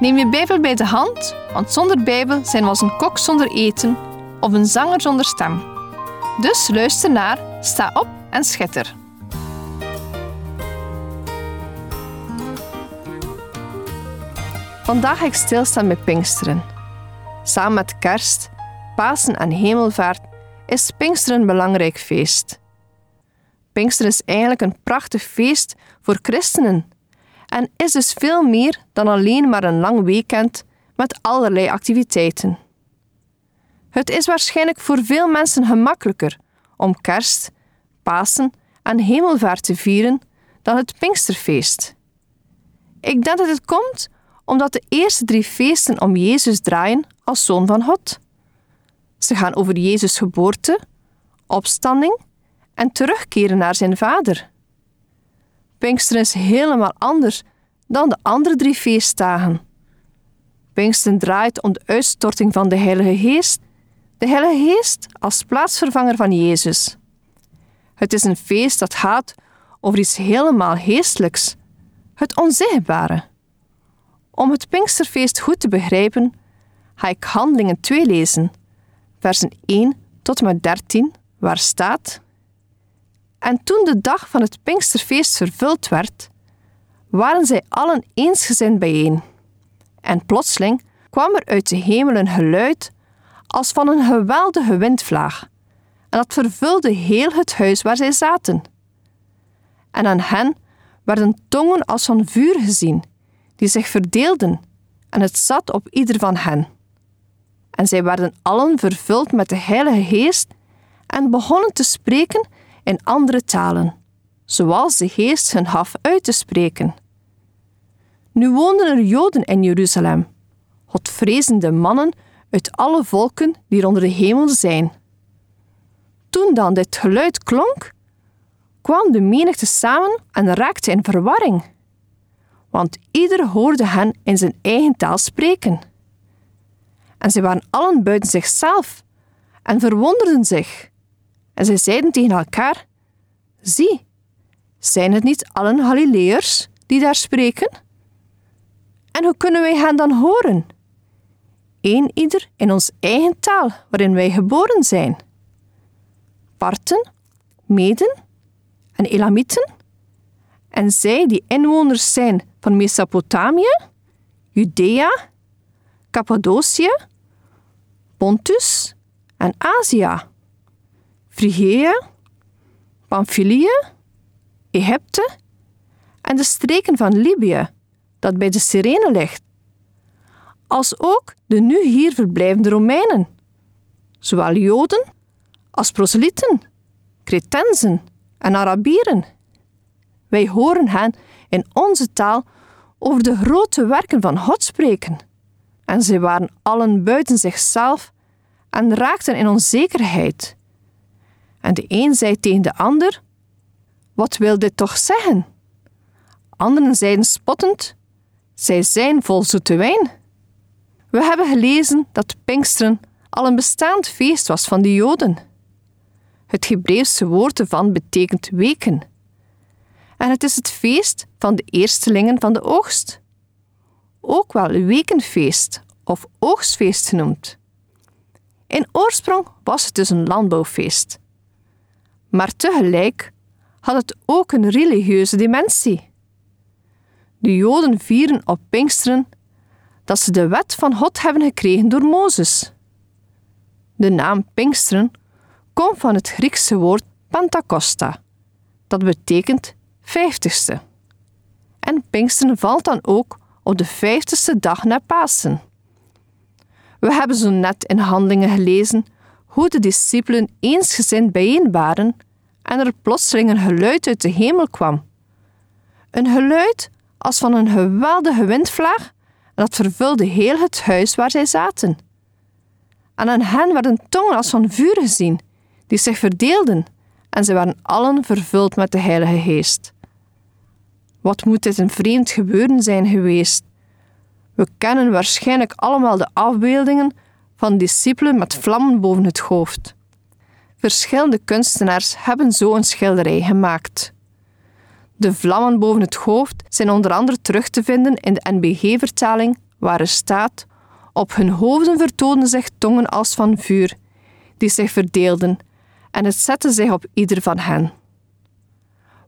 Neem je Bijbel bij de hand, want zonder Bijbel zijn we als een kok zonder eten of een zanger zonder stem. Dus luister naar, sta op en schitter. Vandaag ga ik stilstaan met Pinksteren. Samen met kerst, Pasen en Hemelvaart is Pinksteren een belangrijk feest. Pinksteren is eigenlijk een prachtig feest voor christenen en is dus veel meer dan alleen maar een lang weekend met allerlei activiteiten. Het is waarschijnlijk voor veel mensen gemakkelijker om kerst, Pasen en Hemelvaart te vieren dan het Pinksterfeest. Ik denk dat het komt omdat de eerste drie feesten om Jezus draaien als zoon van God. Ze gaan over Jezus' geboorte, opstanding en terugkeren naar zijn vader. Pinksteren is helemaal anders dan de andere drie feestdagen. Pinksteren draait om de uitstorting van de Heilige Geest, de Heilige Geest als plaatsvervanger van Jezus. Het is een feest dat gaat over iets helemaal geestelijks, het onzichtbare. Om het Pinksterfeest goed te begrijpen, ga ik Handelingen 2 lezen, versen 1 tot en met 13, waar staat: En toen de dag van het Pinksterfeest vervuld werd, waren zij allen eensgezind bijeen. En plotseling kwam er uit de hemel een geluid als van een geweldige windvlaag, en dat vervulde heel het huis waar zij zaten. En aan hen werden tongen als van vuur gezien die zich verdeelden, en het zat op ieder van hen. En zij werden allen vervuld met de Heilige Geest en begonnen te spreken in andere talen, zoals de Geest hun gaf uit te spreken. Nu woonden er Joden in Jeruzalem, Godvrezende mannen uit alle volken die er onder de hemel zijn. Toen dan dit geluid klonk, kwam de menigte samen en raakte in verwarring want ieder hoorde hen in zijn eigen taal spreken. En zij waren allen buiten zichzelf en verwonderden zich. En zij zeiden tegen elkaar: Zie, zijn het niet allen Galileërs die daar spreken? En hoe kunnen wij hen dan horen? Eén ieder in ons eigen taal waarin wij geboren zijn. Parten, Meden en Elamieten en zij die inwoners zijn van Mesopotamië, Judea, Cappadocië, Pontus en Azië, Frigea, Pamphylië, Egypte en de streken van Libië, dat bij de Cyrene ligt, als ook de nu hier verblijvende Romeinen, zowel Joden als proselyten, Cretensen en Arabieren. Wij horen hen in onze taal over de grote werken van God spreken. En zij waren allen buiten zichzelf en raakten in onzekerheid. En de een zei tegen de ander: Wat wil dit toch zeggen? Anderen zeiden spottend: Zij zijn vol zoete wijn. We hebben gelezen dat Pinksteren al een bestaand feest was van de Joden. Het Hebreeuwse woord ervan betekent weken en het is het feest van de eerstelingen van de oogst. Ook wel wekenfeest of oogstfeest genoemd. In oorsprong was het dus een landbouwfeest. Maar tegelijk had het ook een religieuze dimensie. De Joden vieren op Pinksteren dat ze de wet van God hebben gekregen door Mozes. De naam Pinksteren komt van het Griekse woord Pentacosta, dat betekent vijftigste. En Pinksteren valt dan ook op de vijftigste dag na Pasen. We hebben zo net in Handelingen gelezen hoe de discipelen eensgezind bijeen waren en er plotseling een geluid uit de hemel kwam. Een geluid als van een geweldige windvlaag dat vervulde heel het huis waar zij zaten. En aan hen werden tongen als van vuur gezien, die zich verdeelden, en zij waren allen vervuld met de Heilige Geest. Wat moet dit een vreemd gebeuren zijn geweest? We kennen waarschijnlijk allemaal de afbeeldingen van discipelen met vlammen boven het hoofd. Verschillende kunstenaars hebben zo een schilderij gemaakt. De vlammen boven het hoofd zijn onder andere terug te vinden in de NBG-vertaling, waar er staat: Op hun hoofden vertoonden zich tongen als van vuur, die zich verdeelden, en het zette zich op ieder van hen.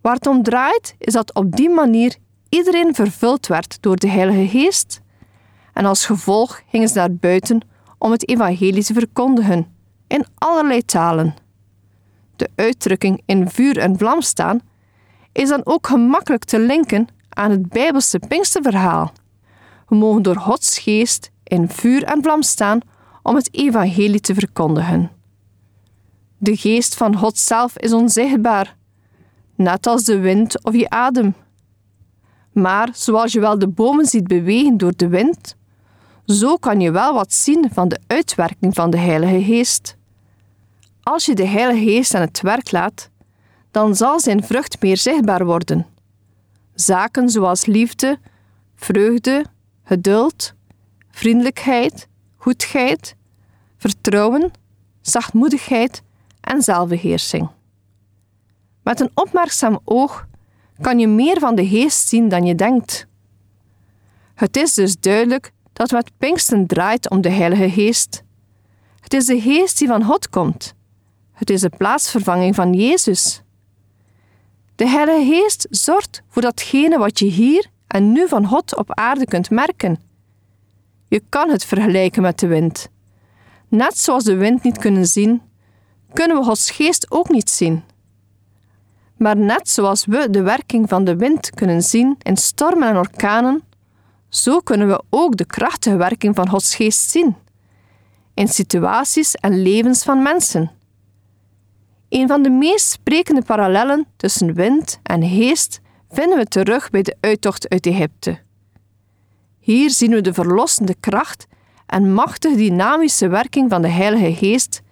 Waar het om draait, is dat op die manier iedereen vervuld werd door de Heilige Geest, en als gevolg gingen ze naar buiten om het evangelie te verkondigen, in allerlei talen. De uitdrukking in vuur en vlam staan is dan ook gemakkelijk te linken aan het Bijbelse Pinksterverhaal. We mogen door Gods geest in vuur en vlam staan om het evangelie te verkondigen. De geest van God zelf is onzichtbaar, net als de wind of je adem. Maar zoals je wel de bomen ziet bewegen door de wind, zo kan je wel wat zien van de uitwerking van de Heilige Geest. Als je de Heilige Geest aan het werk laat, dan zal zijn vrucht meer zichtbaar worden. Zaken zoals liefde, vreugde, geduld, vriendelijkheid, goedheid, vertrouwen, zachtmoedigheid en zelfbeheersing. Met een opmerkzaam oog kan je meer van de geest zien dan je denkt. Het is dus duidelijk dat met Pinksten draait om de Heilige Geest. Het is de Geest die van God komt. Het is de plaatsvervanging van Jezus. De Heilige Geest zorgt voor datgene wat je hier en nu van God op aarde kunt merken. Je kan het vergelijken met de wind. Net zoals de wind niet kunnen zien, kunnen we Gods geest ook niet zien. Maar net zoals we de werking van de wind kunnen zien in stormen en orkanen, zo kunnen we ook de krachtige werking van Gods geest zien in situaties en levens van mensen. Een van de meest sprekende parallellen tussen wind en geest vinden we terug bij de uittocht uit Egypte. Hier zien we de verlossende kracht en machtige dynamische werking van de Heilige Geest,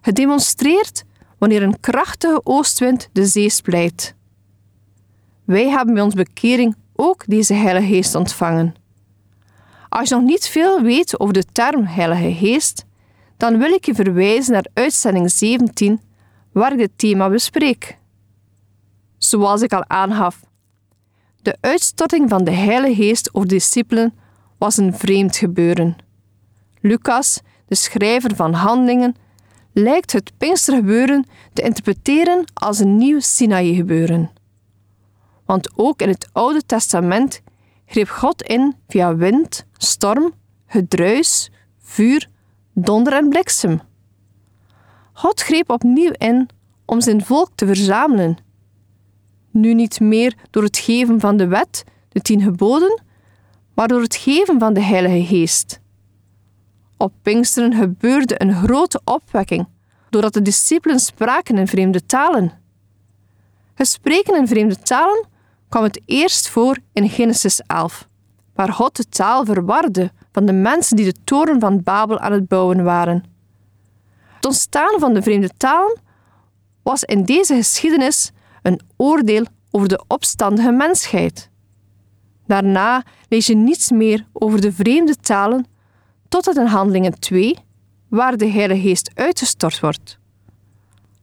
gedemonstreerd wanneer een krachtige oostwind de zee splijt. Wij hebben bij ons bekering ook deze Heilige Geest ontvangen. Als je nog niet veel weet over de term Heilige Geest, dan wil ik je verwijzen naar uitzending 17 waar ik dit thema bespreek. Zoals ik al aangaf, de uitstorting van de Heilige Geest over de discipelen was een vreemd gebeuren. Lucas, de schrijver van Handelingen, lijkt het Pinkstergebeuren te interpreteren als een nieuw Sinaï-gebeuren. Want ook in het Oude Testament greep God in via wind, storm, gedruis, vuur, donder en bliksem. God greep opnieuw in om zijn volk te verzamelen. Nu niet meer door het geven van de wet, de tien geboden, maar door het geven van de Heilige Geest. Op Pinksteren gebeurde een grote opwekking, doordat de discipelen spraken in vreemde talen. Het spreken in vreemde talen kwam het eerst voor in Genesis 11, waar God de taal verwarde van de mensen die de toren van Babel aan het bouwen waren. Het ontstaan van de vreemde talen was in deze geschiedenis een oordeel over de opstandige mensheid. Daarna lees je niets meer over de vreemde talen totdat in Handelingen 2, waar de Heilige Geest uitgestort wordt.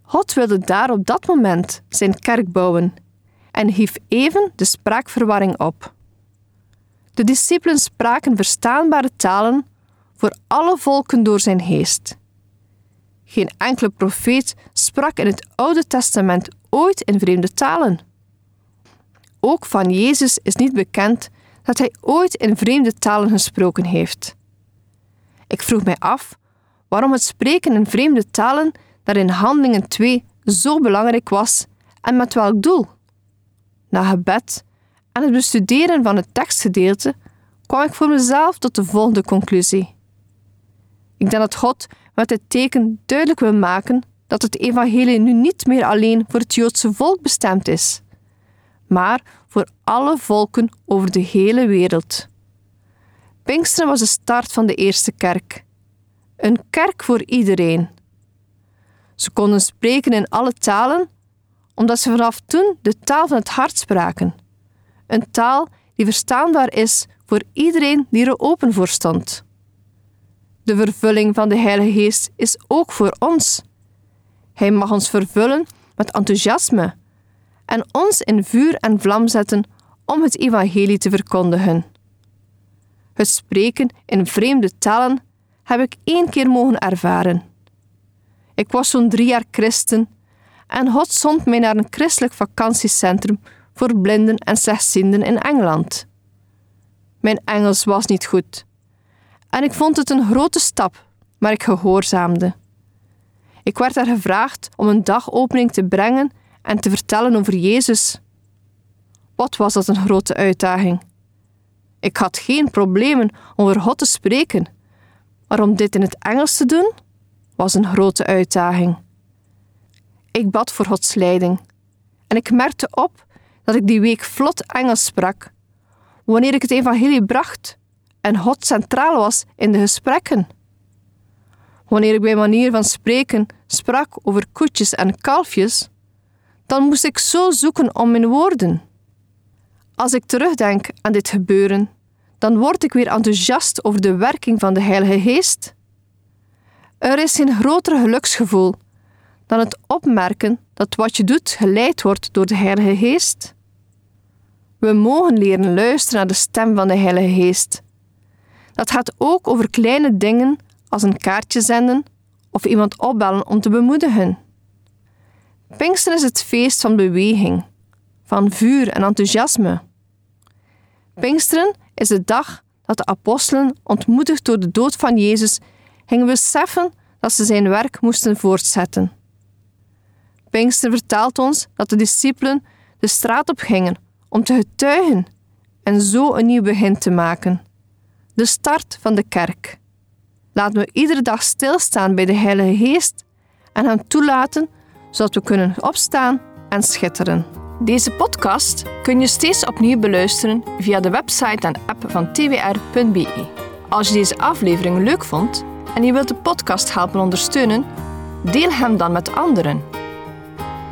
God wilde daar op dat moment zijn kerk bouwen en hief even de spraakverwarring op. De discipelen spraken verstaanbare talen voor alle volken door zijn geest. Geen enkele profeet sprak in het Oude Testament ooit in vreemde talen. Ook van Jezus is niet bekend dat hij ooit in vreemde talen gesproken heeft. Ik vroeg mij af waarom het spreken in vreemde talen daar in Handelingen 2 zo belangrijk was en met welk doel. Na gebed en het bestuderen van het tekstgedeelte kwam ik voor mezelf tot de volgende conclusie. Ik denk dat God met dit teken duidelijk wil maken dat het evangelie nu niet meer alleen voor het Joodse volk bestemd is, maar voor alle volken over de hele wereld. Pinksteren was de start van de eerste kerk. Een kerk voor iedereen. Ze konden spreken in alle talen, omdat ze vanaf toen de taal van het hart spraken. Een taal die verstaanbaar is voor iedereen die er open voor stond. De vervulling van de Heilige Geest is ook voor ons. Hij mag ons vervullen met enthousiasme en ons in vuur en vlam zetten om het evangelie te verkondigen. Het spreken in vreemde talen heb ik één keer mogen ervaren. Ik was zo'n drie jaar christen en God zond mij naar een christelijk vakantiecentrum voor blinden en slechtzienden in Engeland. Mijn Engels was niet goed en ik vond het een grote stap, maar ik gehoorzaamde. Ik werd er gevraagd om een dagopening te brengen en te vertellen over Jezus. Wat was dat een grote uitdaging? Ik had geen problemen om over God te spreken, maar om dit in het Engels te doen was een grote uitdaging. Ik bad voor Gods leiding en ik merkte op dat ik die week vlot Engels sprak, wanneer ik het evangelie bracht en God centraal was in de gesprekken. Wanneer ik bij manier van spreken sprak over koetjes en kalfjes, dan moest ik zo zoeken om mijn woorden. Als ik terugdenk aan dit gebeuren, dan word ik weer enthousiast over de werking van de Heilige Geest. Er is geen groter geluksgevoel dan het opmerken dat wat je doet geleid wordt door de Heilige Geest. We mogen leren luisteren naar de stem van de Heilige Geest. Dat gaat ook over kleine dingen als een kaartje zenden of iemand opbellen om te bemoedigen. Pinkster is het feest van beweging, van vuur en enthousiasme. Pinksteren is de dag dat de apostelen, ontmoedigd door de dood van Jezus, gingen beseffen dat ze zijn werk moesten voortzetten. Pinkster vertelt ons dat de discipelen de straat op gingen om te getuigen en zo een nieuw begin te maken. De start van de kerk. Laten we iedere dag stilstaan bij de Heilige Geest en hem toelaten zodat we kunnen opstaan en schitteren. Deze podcast kun je steeds opnieuw beluisteren via de website en app van twr.be. Als je deze aflevering leuk vond en je wilt de podcast helpen ondersteunen, deel hem dan met anderen.